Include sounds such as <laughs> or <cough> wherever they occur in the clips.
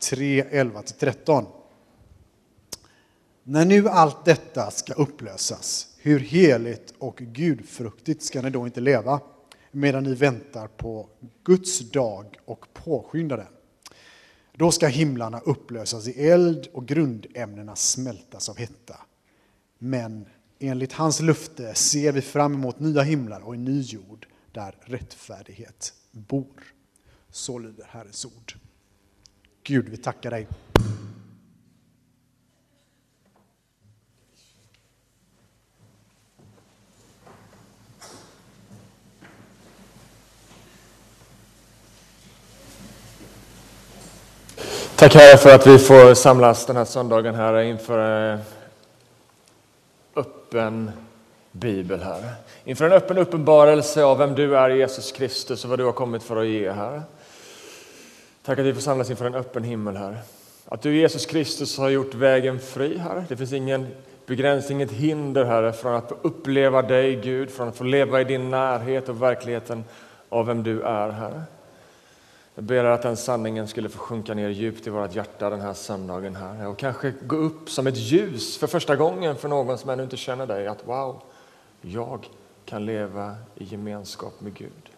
3, 11-13. När nu allt detta ska upplösas, hur heligt och gudfruktigt ska ni då inte leva medan ni väntar på Guds dag och påskyndar den? Då ska himlarna upplösas i eld och grundämnena smältas av hetta. Men enligt hans löfte ser vi fram emot nya himlar och en ny jord där rättfärdighet bor. Så lyder Herrens ord. Gud, vi tackar dig. Tack Herre för att vi får samlas den här söndagen här inför eh, öppen bibel här. Inför en öppen uppenbarelse av vem du är Jesus Kristus och vad du har kommit för att ge här. Tack att vi får samlas inför en öppen himmel här. Att du Jesus Kristus har gjort vägen fri här. Det finns ingen begränsning, inget hinder här från att få uppleva dig Gud, från att få leva i din närhet och verkligheten av vem du är här. Jag ber att den sanningen skulle få sjunka ner djupt i vårt hjärta den här söndagen här och kanske gå upp som ett ljus för första gången för någon som ännu inte känner dig att wow, jag kan leva i gemenskap med Gud.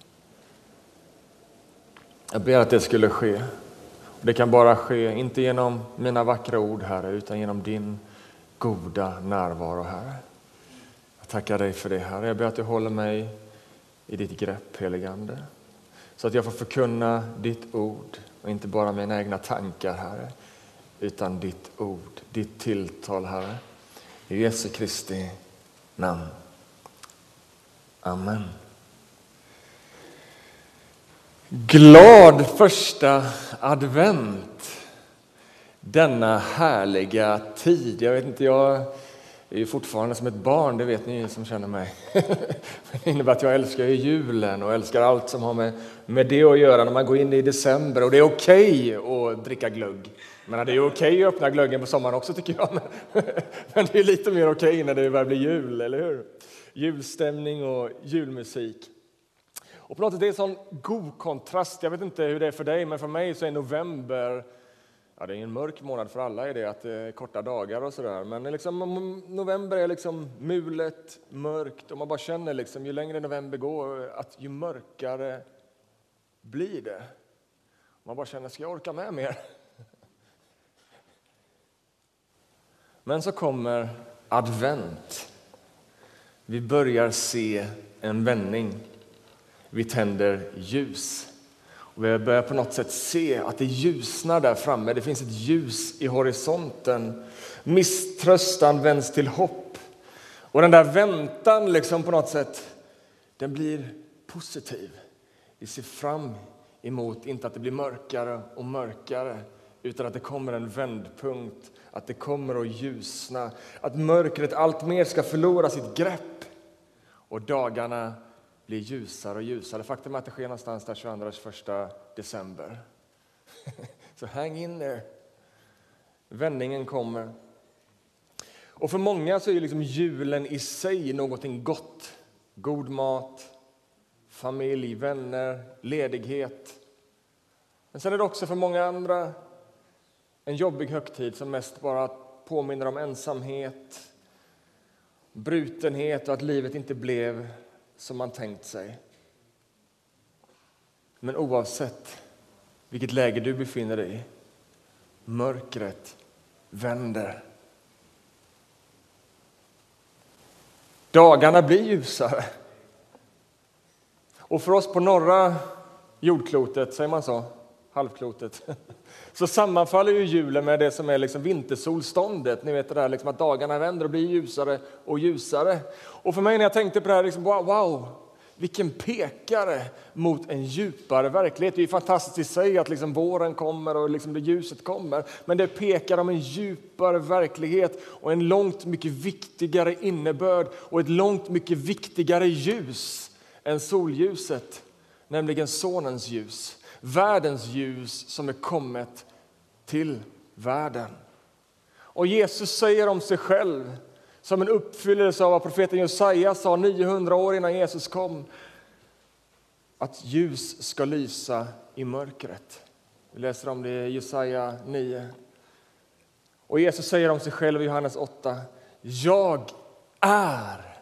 Jag ber att det skulle ske. Det kan bara ske, inte genom mina vackra ord, Herre, utan genom din goda närvaro, Herre. Jag tackar dig för det, Herre. Jag ber att du håller mig i ditt grepp, heligande. Så att jag får förkunna ditt ord och inte bara mina egna tankar, Herre, utan ditt ord, ditt tilltal, Herre. I Jesu Kristi namn. Amen. Glad första advent denna härliga tid. Jag vet inte, jag är ju fortfarande som ett barn, det vet ni som känner mig. <laughs> Det innebär att jag älskar julen och älskar allt som har med, med det att göra när man går in i december och det är okej okay att dricka glögg. Men det är okej okay att öppna glöggen på sommaren också tycker jag. <laughs> Men det är lite mer okej okay när det börjar bli jul, eller hur? Julstämning och julmusik. Och på något sätt det är en sån god kontrast. Jag vet inte hur det är för dig, men för mig så är november Ja, det är en mörk månad för alla är det, att det är korta dagar och sådär. Men liksom, november är liksom mulet, mörkt och man bara känner liksom, ju längre november går att ju mörkare blir det. Man bara känner, ska jag orka med mer? <laughs> Men så kommer advent. Vi börjar se en vändning. Vi tänder ljus. Och vi börjar på något sätt se att det ljusnar där framme. Det finns ett ljus i horisonten. Misströstan vänds till hopp. Och den där väntan liksom på något sätt, den blir positiv. Vi ser fram emot, inte att det blir mörkare och mörkare, utan att det kommer en vändpunkt, att det kommer att ljusna, att mörkret allt mer ska förlora sitt grepp och dagarna blir ljusare och ljusare. Faktum är att det sker någonstans där 22-21 december. <laughs> Så hang in there. Vändningen kommer. Och för många så är liksom julen i sig någonting gott. God mat, familj, vänner, ledighet. Men sen är det också för många andra en jobbig högtid som mest bara påminner om ensamhet, brutenhet och att livet inte blev som man tänkt sig. Men oavsett vilket läge du befinner dig i, mörkret vänder. Dagarna blir ljusare. Och för oss på norra jordklotet, säger man så? Halvklotet. <laughs> Så sammanfaller ju julen med det som är liksom vintersolståndet. Ni vet det där liksom att dagarna vänder och blir ljusare och ljusare. Och för mig när jag tänkte på det här, liksom, wow, wow, vilken pekare mot en djupare verklighet. Det är fantastiskt i sig att liksom våren kommer och liksom det ljuset kommer. Men det pekar om en djupare verklighet och en långt mycket viktigare innebörd och ett långt mycket viktigare ljus än solljuset, nämligen Sonens ljus. Världens ljus som är kommet till världen. Och Jesus säger om sig själv som en uppfyllelse av vad profeten Josaja sa 900 år innan Jesus kom. Att ljus ska lysa i mörkret. Vi läser om det i Jesaja 9. Och Jesus säger om sig själv i Johannes 8. Jag är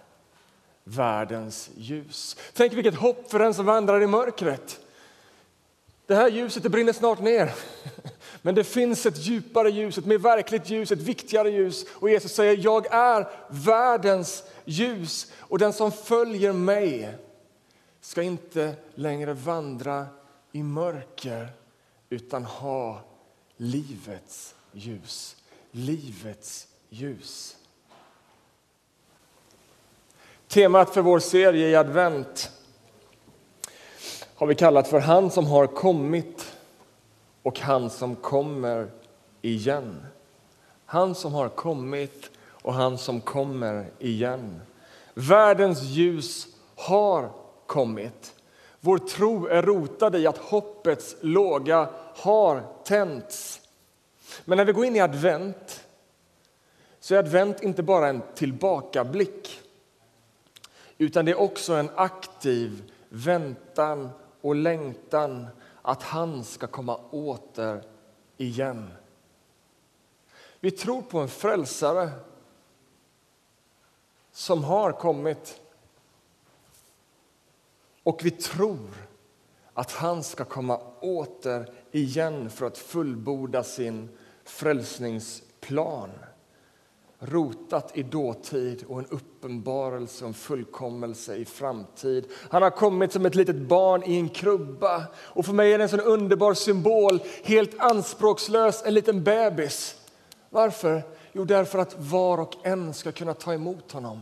världens ljus. Tänk vilket hopp för den som vandrar i mörkret. Det här ljuset det brinner snart ner. <laughs> Men det finns ett djupare ljus, ett mer verkligt ljus, ett viktigare ljus. Och Jesus säger, jag är världens ljus och den som följer mig ska inte längre vandra i mörker utan ha livets ljus. Livets ljus. Temat för vår serie i advent har vi kallat för Han som har kommit och han som kommer igen. Han som har kommit och han som kommer igen. Världens ljus har kommit. Vår tro är rotad i att hoppets låga har tänts. Men när vi går in i advent så är advent inte bara en tillbakablick utan det är också en aktiv väntan och längtan att han ska komma åter igen. Vi tror på en frälsare som har kommit. Och vi tror att han ska komma åter igen för att fullborda sin frälsningsplan rotat i dåtid och en uppenbarelse och en fullkommelse i framtid. Han har kommit som ett litet barn i en krubba och för mig är det en sån underbar symbol, helt anspråkslös, en liten bebis. Varför? Jo, därför att var och en ska kunna ta emot honom.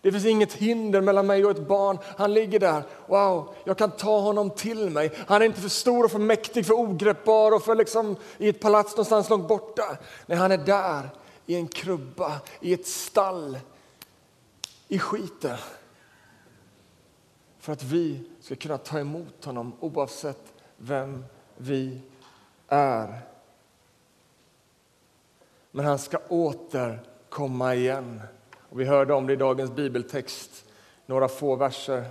Det finns inget hinder mellan mig och ett barn. Han ligger där. Wow, jag kan ta honom till mig. Han är inte för stor och för mäktig, för ogreppbar och för liksom i ett palats någonstans långt borta. Nej, han är där i en krubba, i ett stall, i skiten. För att vi ska kunna ta emot honom oavsett vem vi är. Men han ska åter komma igen. Och vi hörde om det i dagens bibeltext, några få verser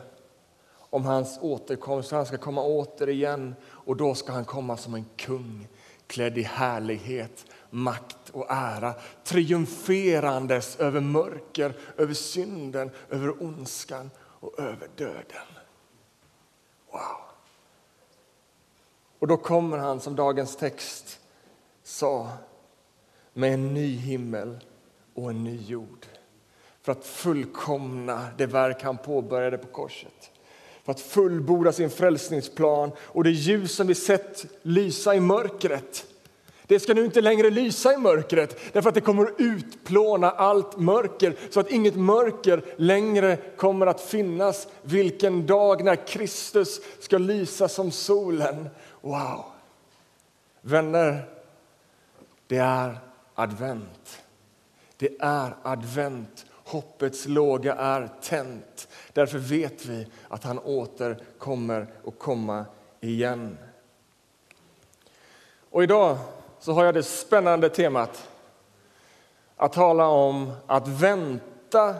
om hans återkomst. Han ska komma åter igen och då ska han komma som en kung klädd i härlighet, makt och ära triumferandes över mörker, över synden, över ondskan och över döden. Wow! Och då kommer han, som dagens text sa, med en ny himmel och en ny jord för att fullkomna det verk han påbörjade på korset för att fullborda sin frälsningsplan och det ljus som vi sett lysa i mörkret det ska nu inte längre lysa i mörkret därför att det kommer att utplåna allt mörker så att inget mörker längre kommer att finnas. Vilken dag när Kristus ska lysa som solen. Wow! Vänner, det är advent. Det är advent. Hoppets låga är tänt. Därför vet vi att han åter kommer att komma igen. Och idag så har jag det spännande temat att tala om att vänta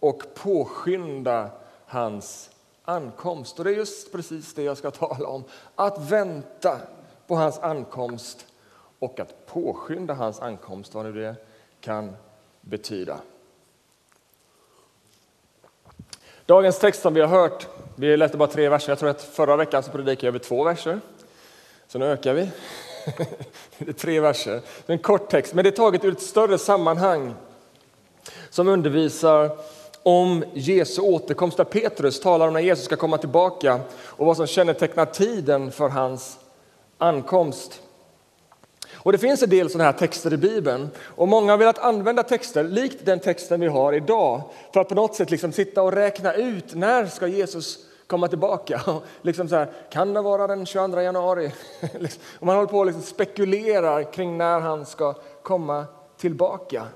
och påskynda hans ankomst. Och det är just precis det jag ska tala om. Att vänta på hans ankomst och att påskynda hans ankomst, vad nu det kan betyda. Dagens text som vi har hört, vi läste bara tre verser. Jag tror att förra veckan så predikade jag över två verser. Så nu ökar vi. <laughs> det är tre verser. Det är en kort text, men det är taget ur ett större sammanhang som undervisar om Jesu återkomst, där Petrus talar om när Jesus ska komma tillbaka och vad som kännetecknar tiden för hans ankomst. Och Det finns en del sådana här texter i Bibeln och många har velat använda texter likt den texten vi har idag för att på något sätt liksom sitta och räkna ut när ska Jesus komma tillbaka. <laughs> liksom så här, kan det vara den 22 januari? <laughs> Liksom, och man håller på och liksom spekulerar kring när han ska komma tillbaka.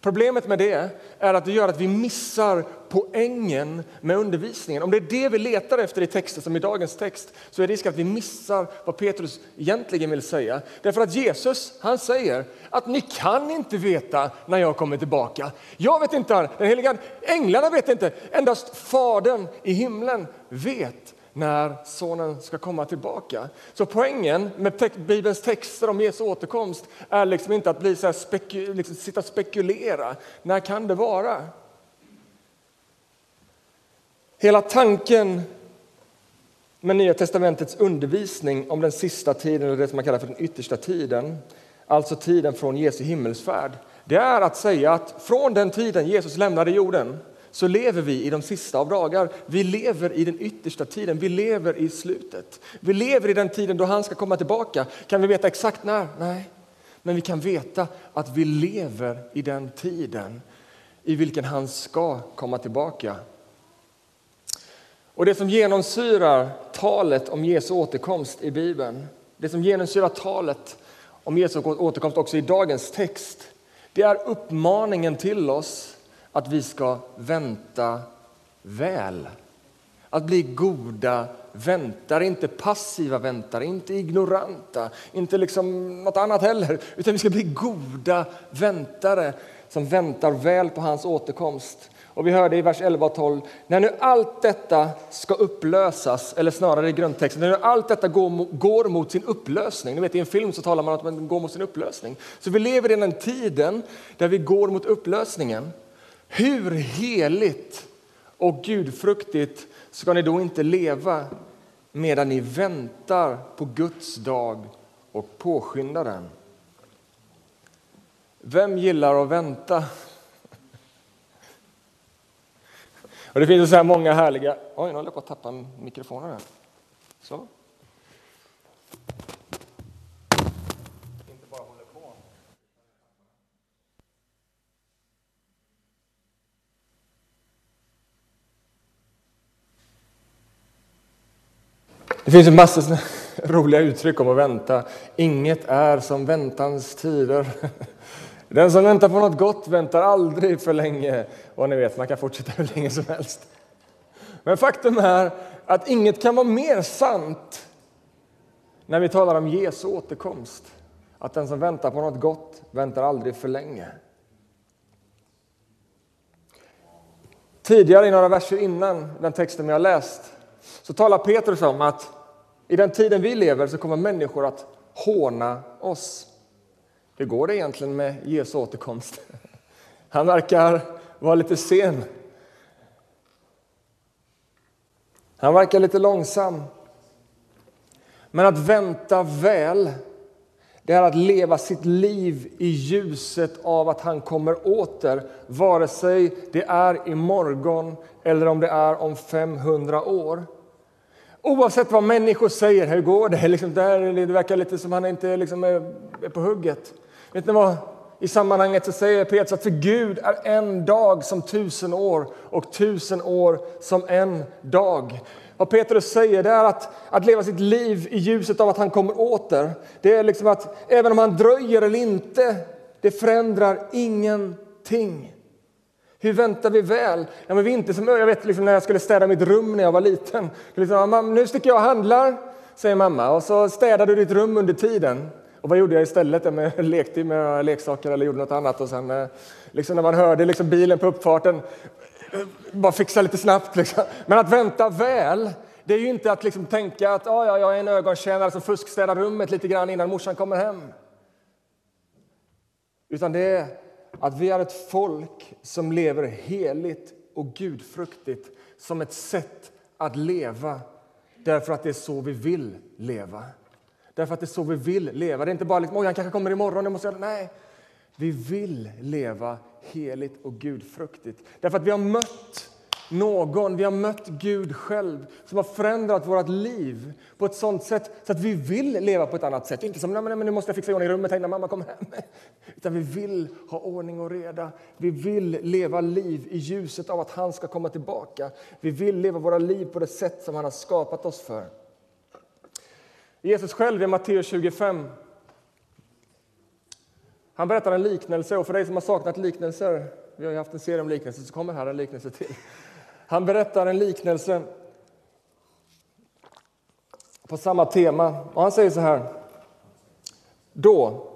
Problemet med det är att det gör att vi missar poängen med undervisningen. Om det är det vi letar efter i texten, som i dagens text, så är det risk att vi missar vad Petrus egentligen vill säga. Därför att Jesus, han säger att ni kan inte veta när jag kommer tillbaka. Jag vet inte, den heliga änglarna vet inte, endast Fadern i himlen vet när sonen ska komma tillbaka. Så poängen med te Bibelns texter om Jesu återkomst är liksom inte att bli så speku liksom sitta och spekulera. När kan det vara? Hela tanken med Nya testamentets undervisning om den sista tiden, eller det som man kallar för den yttersta tiden, alltså tiden från Jesu himmelsfärd, det är att säga att från den tiden Jesus lämnade jorden så lever vi i de sista av dagar. Vi lever i den yttersta tiden, vi lever i slutet. Vi lever i den tiden då han ska komma tillbaka. Kan vi veta exakt när? Nej. Men vi kan veta att vi lever i den tiden i vilken han ska komma tillbaka. Och det som genomsyrar talet om Jesu återkomst i Bibeln, det som genomsyrar talet om Jesu återkomst också i dagens text, det är uppmaningen till oss att vi ska vänta väl. Att bli goda väntare, inte passiva väntare, inte ignoranta, inte liksom något annat heller. Utan vi ska bli goda väntare som väntar väl på hans återkomst. Och vi hörde i vers 11 och 12, när nu allt detta ska upplösas, eller snarare i grundtexten, när nu allt detta går, går mot sin upplösning. Ni vet, I en film så talar man om att man går mot sin upplösning. Så vi lever i den tiden där vi går mot upplösningen. Hur heligt och gudfruktigt ska ni då inte leva medan ni väntar på Guds dag och påskyndar den? Vem gillar att vänta? Och det finns så här många härliga... Oj, nu håller jag på att tappa mikrofonen. Här. Så. Det finns en massa <laughs> roliga uttryck om att vänta. Inget är som väntans tider. <laughs> Den som väntar på något gott väntar aldrig för länge. Och ni vet, man kan fortsätta hur länge som helst. Men faktum är att inget kan vara mer sant när vi talar om Jesu återkomst. Att den som väntar på något gott väntar aldrig för länge. Tidigare, i några verser innan den texten vi har läst, så talar Petrus om att i den tiden vi lever så kommer människor att håna oss. Hur går det egentligen med Jesu återkomst? <laughs> Han verkar vara lite sen. Han verkar lite långsam. Men att vänta väl, det är att leva sitt liv i ljuset av att han kommer åter, vare sig det är imorgon eller om det är om 500 år. Oavsett vad människor säger, hur går det? <laughs> Liksom där, det verkar lite som han inte liksom är, är på hugget. Vet ni vad? I sammanhanget så säger Petrus att för Gud är en dag som tusen år och tusen år som en dag. Vad Petrus säger det är att, att leva sitt liv i ljuset av att han kommer åter. Det är liksom att även om han dröjer eller inte, det förändrar ingenting. Hur väntar vi väl? Ja, men vi inte som, jag vet liksom när jag skulle städa mitt rum när jag var liten. Liksom, nu sticker jag och handlar, säger mamma, och så städar du ditt rum under tiden. Och vad gjorde jag istället? Jag lekte med leksaker eller gjorde något annat. Och sen, eh, liksom när man hörde liksom bilen på uppfarten, eh, bara fixa lite snabbt. Liksom. Men att vänta väl, det är ju inte att liksom tänka att ah, ja, jag är en ögontjänare som fuskstädar rummet lite grann innan morsan kommer hem. Utan det är att vi är ett folk som lever heligt och gudfruktigt som ett sätt att leva därför att det är så vi vill leva. Därför att det är så vi vill leva. Det är inte bara liksom, han kanske kommer imorgon, jag måste göra Nej, vi vill leva heligt och gudfruktigt. Därför att vi har mött någon, vi har mött Gud själv som har förändrat vårt liv på ett sånt sätt så att vi vill leva på ett annat sätt. Inte som nej, men nu måste jag fixa ordning i rummet innan mamma kommer hem. <laughs> Utan vi vill ha ordning och reda. Vi vill leva liv i ljuset av att han ska komma tillbaka. Vi vill leva våra liv på det sätt som han har skapat oss för. Jesus själv i Matteus 25 han berättar en liknelse, och för dig som har saknat liknelser, vi har haft en serie om liknelser, så kommer här en liknelse till. Han berättar en liknelse på samma tema, och han säger så här. Då,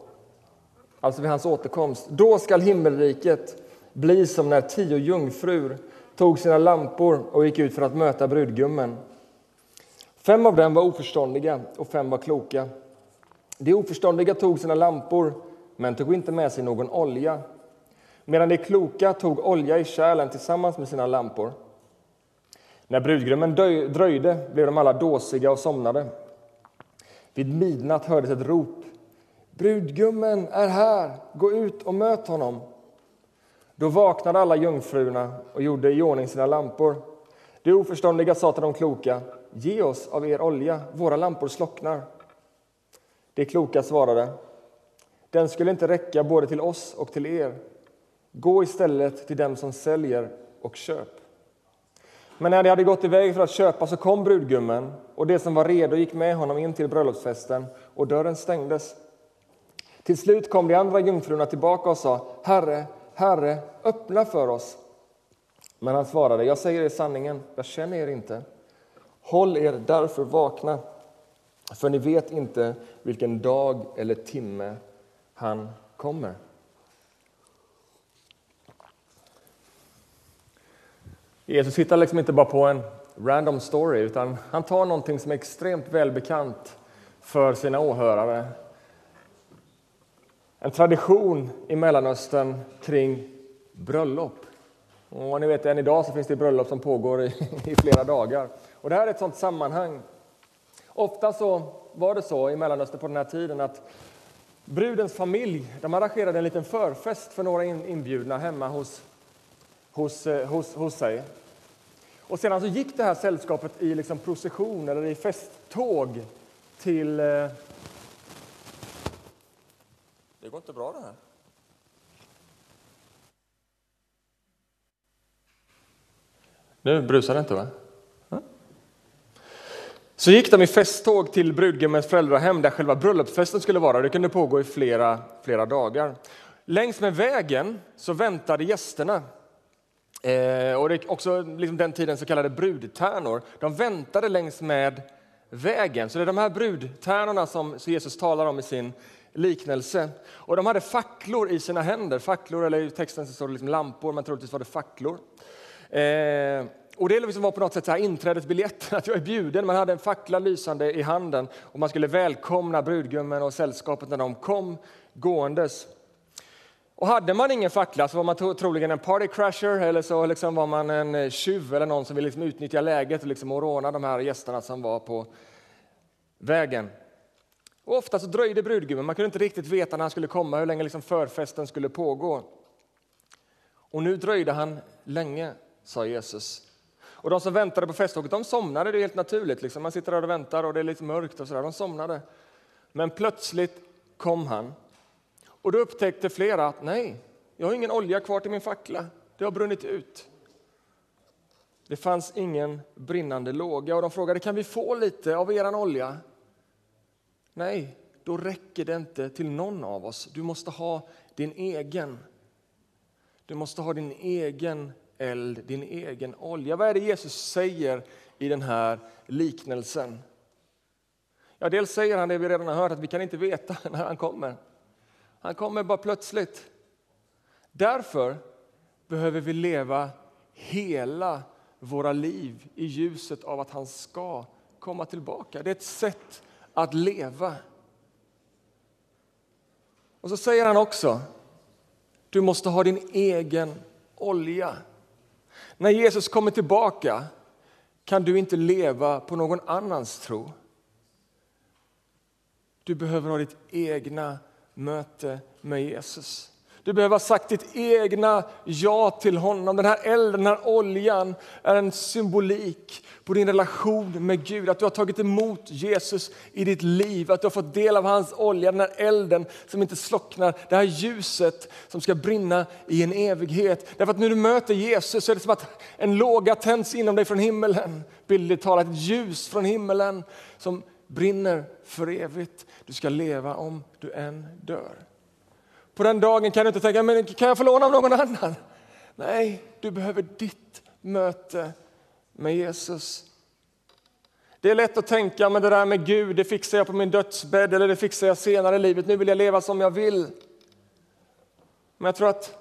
alltså vid hans återkomst, då skall himmelriket bli som när tio jungfrur tog sina lampor och gick ut för att möta brudgummen. Fem av dem var oförståndiga och fem var kloka. De oförståndiga tog sina lampor, men tog inte med sig någon olja medan de kloka tog olja i kärlen tillsammans med sina lampor. När brudgummen dröjde blev de alla dåsiga och somnade. Vid midnatt hördes ett rop. Brudgummen är här, gå ut och möt honom. Då vaknade alla jungfrurna och gjorde i ordning sina lampor. De oförståndiga sa till de kloka, ge oss av er olja, våra lampor slocknar. De kloka svarade, den skulle inte räcka både till oss och till er. Gå istället till dem som säljer och köp. Men när de hade gått iväg för att köpa så kom brudgummen och det som var redo gick med honom in till bröllopsfesten och dörren stängdes. Till slut kom de andra jungfrurna tillbaka och sa Herre, Herre, öppna för oss. Men han svarade, jag säger er sanningen, jag känner er inte. Håll er därför vakna, för ni vet inte vilken dag eller timme han kommer. Jesus hittar liksom inte bara på en random story utan han tar någonting som är extremt välbekant för sina åhörare. En tradition i Mellanöstern kring bröllop. Och ni vet, än idag så finns det bröllop som pågår i, <laughs> i flera dagar. Och det här är ett sådant sammanhang. Ofta så var det så i Mellanöstern på den här tiden att brudens familj de arrangerade en liten förfest för några inbjudna hemma hos hos, eh, hos, hos sig. Och sedan så gick det här sällskapet i liksom procession eller i festtåg till... Eh, det går inte bra det här. Nu brusar det inte va? Så gick de i festtåg till brudgummens föräldrahem där själva bröllopsfesten skulle vara. Det kunde pågå i flera, flera dagar. Längs med vägen så väntade gästerna Eh, och det är också liksom den tiden så kallade brudtärnor. De väntade längs med vägen. Så det är de här brudtärnorna som Jesus talar om i sin liknelse. Och de hade facklor i sina händer. Facklor, eller i texten så står det liksom lampor, men troligtvis var det facklor. Eh, och det liksom var på något sätt så här inträdesbiljetten, <laughs> att jag är bjuden. Man hade en fackla lysande i handen och man skulle välkomna brudgummen och sällskapet när de kom gåendes. Och hade man ingen fackla så var man troligen en party crasher eller så liksom var man en eh, tjuv eller någon som ville liksom utnyttja läget och, liksom och råna de här gästerna som var på vägen. Och ofta så dröjde brudgummen, man kunde inte riktigt veta när han skulle komma, hur länge liksom förfesten skulle pågå. Och nu dröjde han länge, sa Jesus. Och de som väntade på festtåget, de somnade, det är helt naturligt. Liksom. Man sitter där och väntar och det är lite mörkt och sådär, de somnade. Men plötsligt kom han och då upptäckte flera att nej, jag har ingen olja kvar till min fackla. Det har brunnit ut. Det fanns ingen brinnande låga och de frågade kan vi få lite av er olja. Nej, då räcker det inte till någon av oss. Du måste ha din egen. Du måste ha din egen eld, din egen olja. Vad är det Jesus säger i den här liknelsen? Ja, dels säger han det vi redan har hört, att vi kan inte veta <laughs> när han kommer. Han kommer bara plötsligt. Därför behöver vi leva hela våra liv i ljuset av att han ska komma tillbaka. Det är ett sätt att leva. Och så säger han också, du måste ha din egen olja. När Jesus kommer tillbaka kan du inte leva på någon annans tro. Du behöver ha ditt egna möte med Jesus. Du behöver ha sagt ditt egna ja till honom. Den här elden, den här oljan är en symbolik på din relation med Gud. Att du har tagit emot Jesus i ditt liv, att du har fått del av hans olja, den här elden som inte slocknar. Det här ljuset som ska brinna i en evighet. Därför att när du möter Jesus så är det som att en låga tänds inom dig från himmelen. Bildligt talat, ett ljus från himmelen som brinner för evigt. Du ska leva om du än dör. På den dagen kan du inte tänka, men kan jag få låna av någon annan? Nej, du behöver ditt möte med Jesus. Det är lätt att tänka, men det där med Gud, det fixar jag på min dödsbädd eller det fixar jag senare i livet. Nu vill jag leva som jag vill. Men jag tror att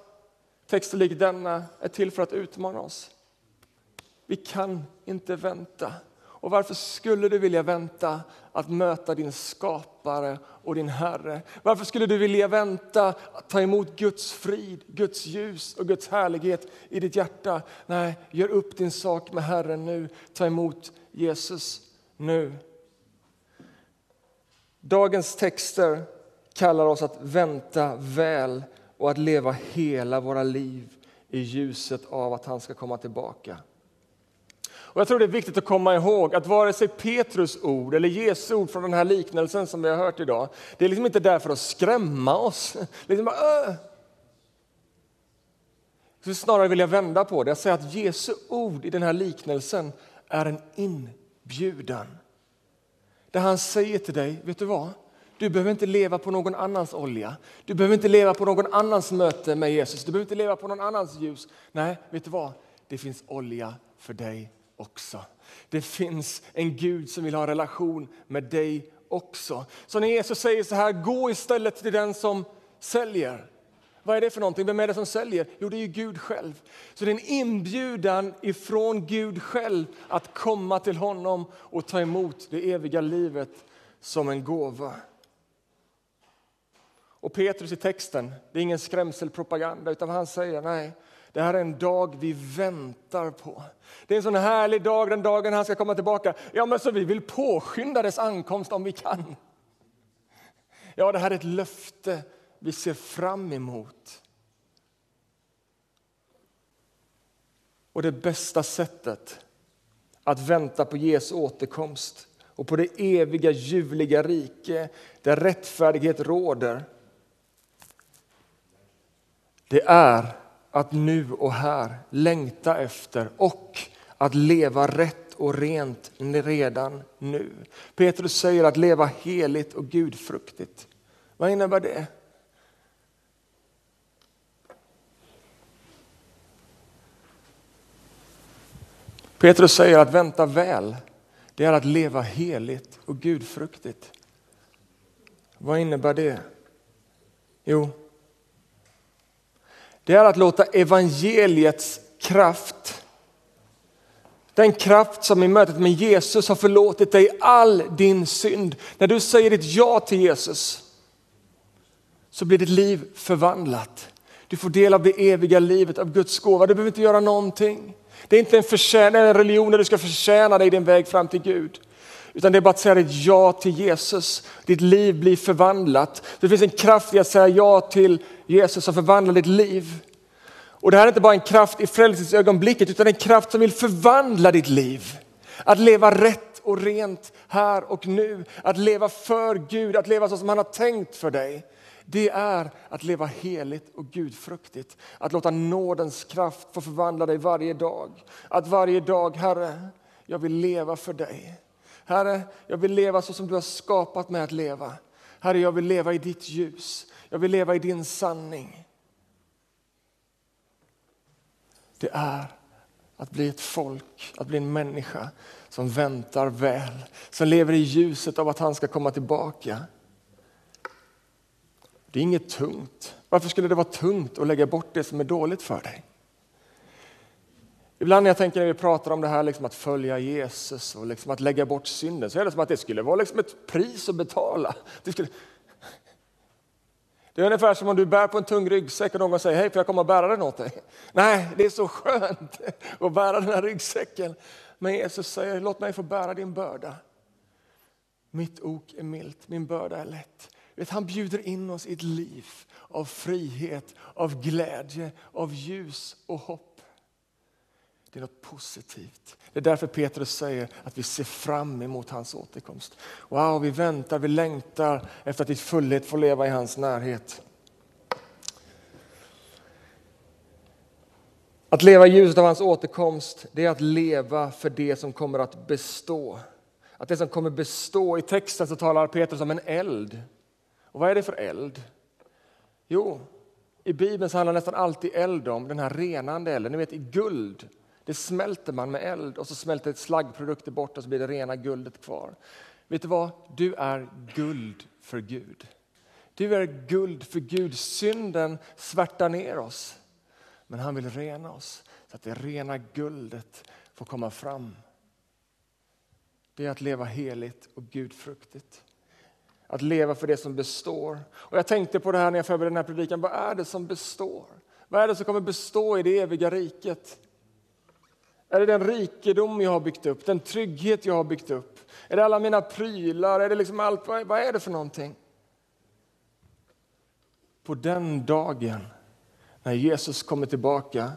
texter lik denna är till för att utmana oss. Vi kan inte vänta. Och varför skulle du vilja vänta att möta din skapare och din Herre? Varför skulle du vilja vänta att ta emot Guds frid, Guds ljus och Guds härlighet i ditt hjärta? Nej, gör upp din sak med Herren nu. Ta emot Jesus nu. Dagens texter kallar oss att vänta väl och att leva hela våra liv i ljuset av att han ska komma tillbaka. Och jag tror det är viktigt att komma ihåg att vare sig Petrus ord eller Jesu ord från den här liknelsen som vi har hört idag, det är liksom inte där för att skrämma oss. <laughs> Liksom bara, äh. Så snarare vill jag vända på det och säga att Jesu ord i den här liknelsen är en inbjudan. Där han säger till dig, vet du vad? Du behöver inte leva på någon annans olja. Du behöver inte leva på någon annans möte med Jesus. Du behöver inte leva på någon annans ljus. Nej, vet du vad? Det finns olja för dig också. Det finns en Gud som vill ha en relation med dig också. Så när Jesus säger så här, gå istället till den som säljer. Vad är det för någonting? Vem är det som säljer? Jo, det är ju Gud själv. Så det är en inbjudan ifrån Gud själv att komma till honom och ta emot det eviga livet som en gåva. Och Petrus i texten, det är ingen skrämselpropaganda utan han säger nej, det här är en dag vi väntar på. Det är en sån härlig dag, den dagen han ska komma tillbaka. Ja, men så vi vill påskynda dess ankomst om vi kan. Ja, det här är ett löfte vi ser fram emot. Och det bästa sättet att vänta på Jesu återkomst och på det eviga ljuvliga rike där rättfärdighet råder det är att nu och här längta efter och att leva rätt och rent redan nu. Petrus säger att leva heligt och gudfruktigt. Vad innebär det? Petrus säger att vänta väl, det är att leva heligt och gudfruktigt. Vad innebär det? Jo, det är att låta evangeliets kraft, den kraft som i mötet med Jesus har förlåtit dig all din synd. När du säger ditt ja till Jesus så blir ditt liv förvandlat. Du får del av det eviga livet, av Guds gåva. Du behöver inte göra någonting. Det är inte en, förtjän, en religion där du ska förtjäna dig din väg fram till Gud. Utan det är bara att säga ditt ja till Jesus. Ditt liv blir förvandlat. Det finns en kraft i att säga ja till Jesus som förvandlar ditt liv. Och det här är inte bara en kraft i frälsningsögonblicket utan en kraft som vill förvandla ditt liv. Att leva rätt och rent här och nu. Att leva för Gud, att leva så som han har tänkt för dig. Det är att leva heligt och gudfruktigt. Att låta nådens kraft få förvandla dig varje dag. Att varje dag, Herre, jag vill leva för dig. Herre, jag vill leva så som du har skapat mig att leva. Herre, jag vill leva i ditt ljus. Jag vill leva i din sanning. Det är att bli ett folk, att bli en människa som väntar väl, som lever i ljuset av att han ska komma tillbaka. Det är inget tungt. Varför skulle det vara tungt att lägga bort det som är dåligt för dig? Ibland när jag tänker när vi pratar om det här liksom att följa Jesus och liksom att lägga bort synden så är det som att det skulle vara liksom ett pris att betala. Det, skulle det är ungefär som om du bär på en tung ryggsäck och någon säger hej får jag komma och bära den åt dig? <laughs> Nej, det är så skönt att bära den här ryggsäcken. Men Jesus säger låt mig få bära din börda. Mitt ok är milt, min börda är lätt. Vet, han bjuder in oss i ett liv av frihet, av glädje, av ljus och hopp. Det är något positivt. Det är därför Petrus säger att vi ser fram emot hans återkomst. Wow, vi väntar, vi längtar efter att i fullhet få leva i hans närhet. Att leva i ljuset av hans återkomst, det är att leva för det som kommer att bestå. Att det som kommer bestå, i texten så talar Petrus om en eld. Och vad är det för eld? Jo, i Bibeln så handlar nästan alltid eld om den här renande elden. Ni vet i guld det smälter man med eld och så smälter ett slaggprodukter bort och så blir det rena guldet kvar. Vet du vad? Du är guld för Gud. Du är guld för Gud. Synden svärtar ner oss. Men han vill rena oss så att det rena guldet får komma fram. det är att leva heligt och gudfruktigt. Att leva för det som består. Och jag tänkte på det här när jag förberedde den här predikan. Vad är det som består? Vad är det som kommer bestå i det eviga riket? Är det den rikedom jag har byggt upp, den trygghet jag har byggt upp? Är det alla mina prylar? Är det liksom allt? Vad är det för någonting? På den dagen när Jesus kommer tillbaka,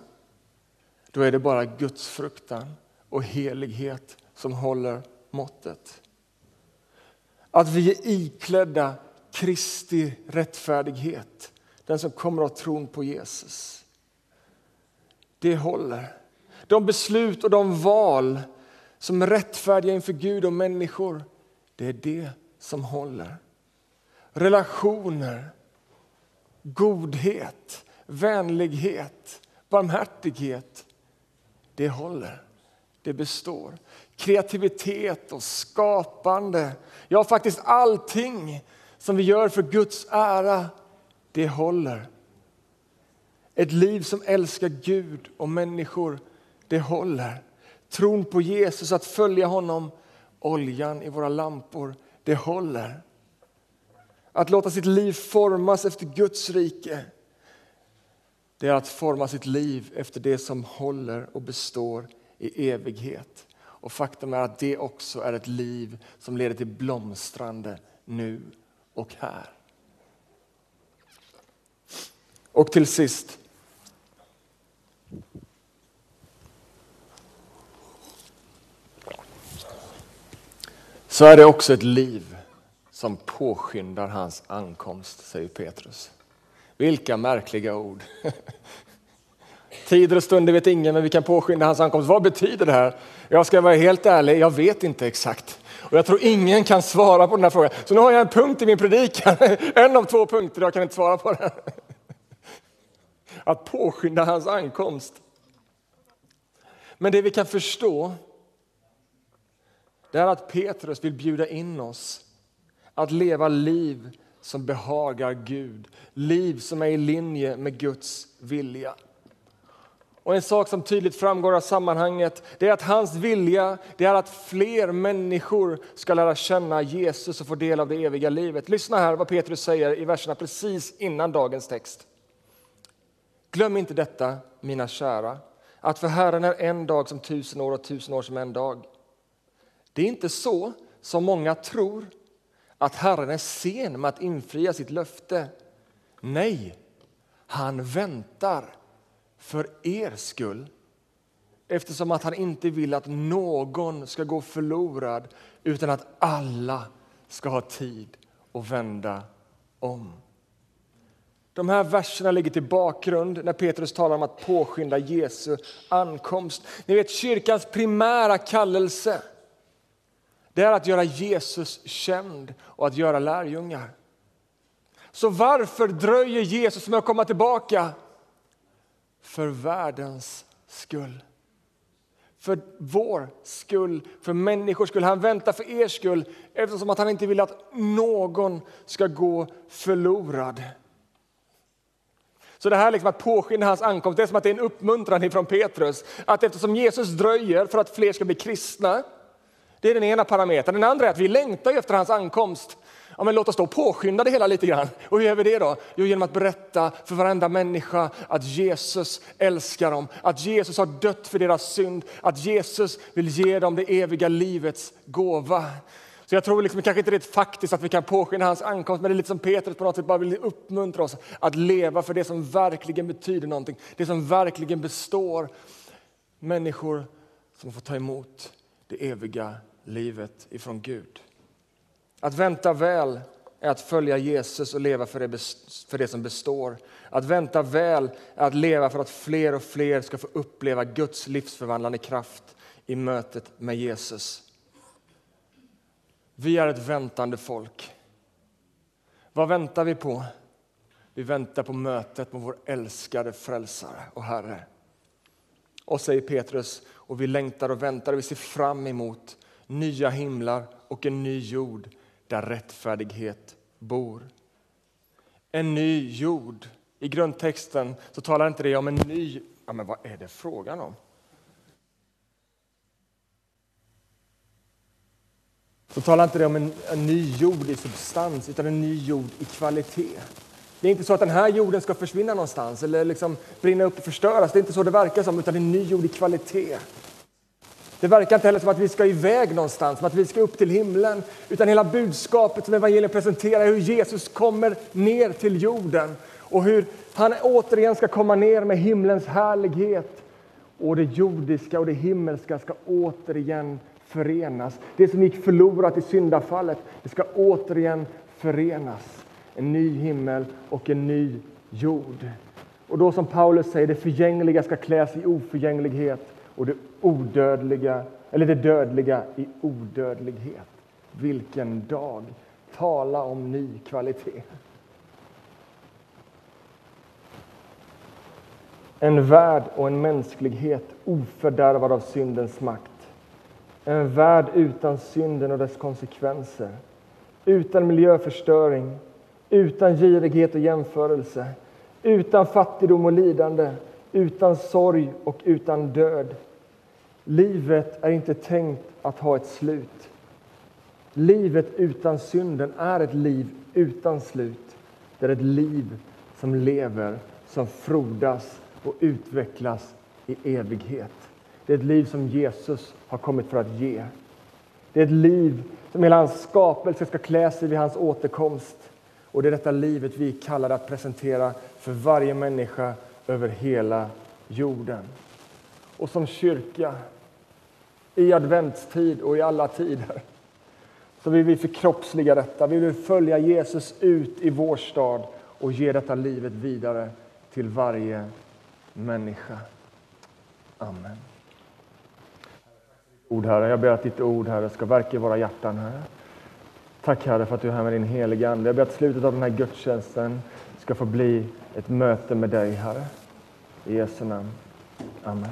då är det bara Guds fruktan och helighet som håller måttet. Att vi är iklädda Kristi rättfärdighet, den som kommer av tron på Jesus. Det håller. De beslut och de val som är rättfärdiga inför Gud och människor, det är det som håller. Relationer, godhet, vänlighet, barmhärtighet, det håller. Det består. Kreativitet och skapande, ja faktiskt allting som vi gör för Guds ära, det håller. Ett liv som älskar Gud och människor, det håller. Tron på Jesus, att följa honom, oljan i våra lampor, det håller. Att låta sitt liv formas efter Guds rike, det är att forma sitt liv efter det som håller och består i evighet. Och faktum är att det också är ett liv som leder till blomstrande nu och här. Och till sist. Så är det också ett liv som påskyndar hans ankomst, säger Petrus. Vilka märkliga ord. <laughs> Tider och stunder vet ingen, men vi kan påskynda hans ankomst. Vad betyder det här? Jag ska vara helt ärlig, jag vet inte exakt. Och jag tror ingen kan svara på den här frågan. Så nu har jag en punkt i min predikan, <laughs> en av två punkter, jag kan inte svara på den. <laughs> Att påskynda hans ankomst. Men det vi kan förstå, det är att Petrus vill bjuda in oss att leva liv som behagar Gud, liv som är i linje med Guds vilja. Och En sak som tydligt framgår av sammanhanget det är att hans vilja det är att fler människor ska lära känna Jesus och få del av det eviga livet. Lyssna här vad Petrus säger i verserna precis innan dagens text. Glöm inte detta, mina kära, att för Herren är en dag som tusen år och tusen år som en dag. Det är inte så som många tror, att Herren är sen med att infria sitt löfte. Nej, han väntar för er skull eftersom att han inte vill att någon ska gå förlorad utan att alla ska ha tid att vända om. De här verserna ligger till bakgrund när Petrus talar om att påskynda Jesu ankomst. Ni vet kyrkans primära kallelse det är att göra Jesus känd och att göra lärjungar. Så varför dröjer Jesus med att komma tillbaka? För världens skull. För vår skull, för människors skull. Han väntar för er skull eftersom att han inte vill att någon ska gå förlorad. Så det här liksom att påskynda hans ankomst, det är som att det är en uppmuntran från Petrus. Att eftersom Jesus dröjer för att fler ska bli kristna, det är den ena parametern. Den andra är att vi längtar efter hans ankomst. Ja, men låt oss då påskynda det hela lite grann. Och hur gör vi det då? Jo, genom att berätta för varenda människa att Jesus älskar dem, att Jesus har dött för deras synd, att Jesus vill ge dem det eviga livets gåva. Så jag tror liksom, kanske inte det är faktiskt att vi kan påskynda hans ankomst, men det är lite som Petrus på något sätt bara vill uppmuntra oss att leva för det som verkligen betyder någonting, det som verkligen består. Människor som får ta emot det eviga livet ifrån Gud. Att vänta väl är att följa Jesus och leva för det, för det som består. Att vänta väl är att leva för att fler och fler ska få uppleva Guds livsförvandlande kraft i mötet med Jesus. Vi är ett väntande folk. Vad väntar vi på? Vi väntar på mötet med vår älskade frälsare och Herre. Och säger Petrus, och vi längtar och väntar och vi ser fram emot nya himlar och en ny jord där rättfärdighet bor. En ny jord. I grundtexten så talar inte det om en ny... Ja, men vad är det frågan om? Så talar inte det om en, en ny jord i substans, utan en ny jord i kvalitet. Det är inte så att den här jorden ska försvinna någonstans eller liksom brinna upp och förstöras. Det är inte så det verkar som, utan det är en ny jord i kvalitet. Det verkar inte heller som att vi ska iväg någonstans, som att vi ska upp till himlen. Utan hela budskapet som evangeliet presenterar är hur Jesus kommer ner till jorden och hur han återigen ska komma ner med himlens härlighet. Och det jordiska och det himmelska ska återigen förenas. Det som gick förlorat i syndafallet, det ska återigen förenas. En ny himmel och en ny jord. Och då som Paulus säger, det förgängliga ska kläs i oförgänglighet och det odödliga, eller det dödliga i odödlighet. Vilken dag! Tala om ny kvalitet. En värld och en mänsklighet ofördärvad av syndens makt. En värld utan synden och dess konsekvenser. Utan miljöförstöring, utan girighet och jämförelse, utan fattigdom och lidande, utan sorg och utan död. Livet är inte tänkt att ha ett slut. Livet utan synden är ett liv utan slut. Det är ett liv som lever, som frodas och utvecklas i evighet. Det är ett liv som Jesus har kommit för att ge. Det är ett liv som hela hans skapelse ska klä sig vid hans återkomst. Och det är detta livet vi kallar att presentera för varje människa över hela jorden. Och som kyrka, i adventstid och i alla tider, så vill vi förkroppsliga detta. Vi vill följa Jesus ut i vår stad och ge detta livet vidare till varje människa. Amen. Ord, Herre. Jag ber att ditt ord, Herre, ska verka i våra hjärtan, Herre. Tack, Herre, för att du är här med din heliga Ande. Jag ber att slutet av den här gudstjänsten ska få bli ett möte med dig, Herre. I Jesu namn. Amen.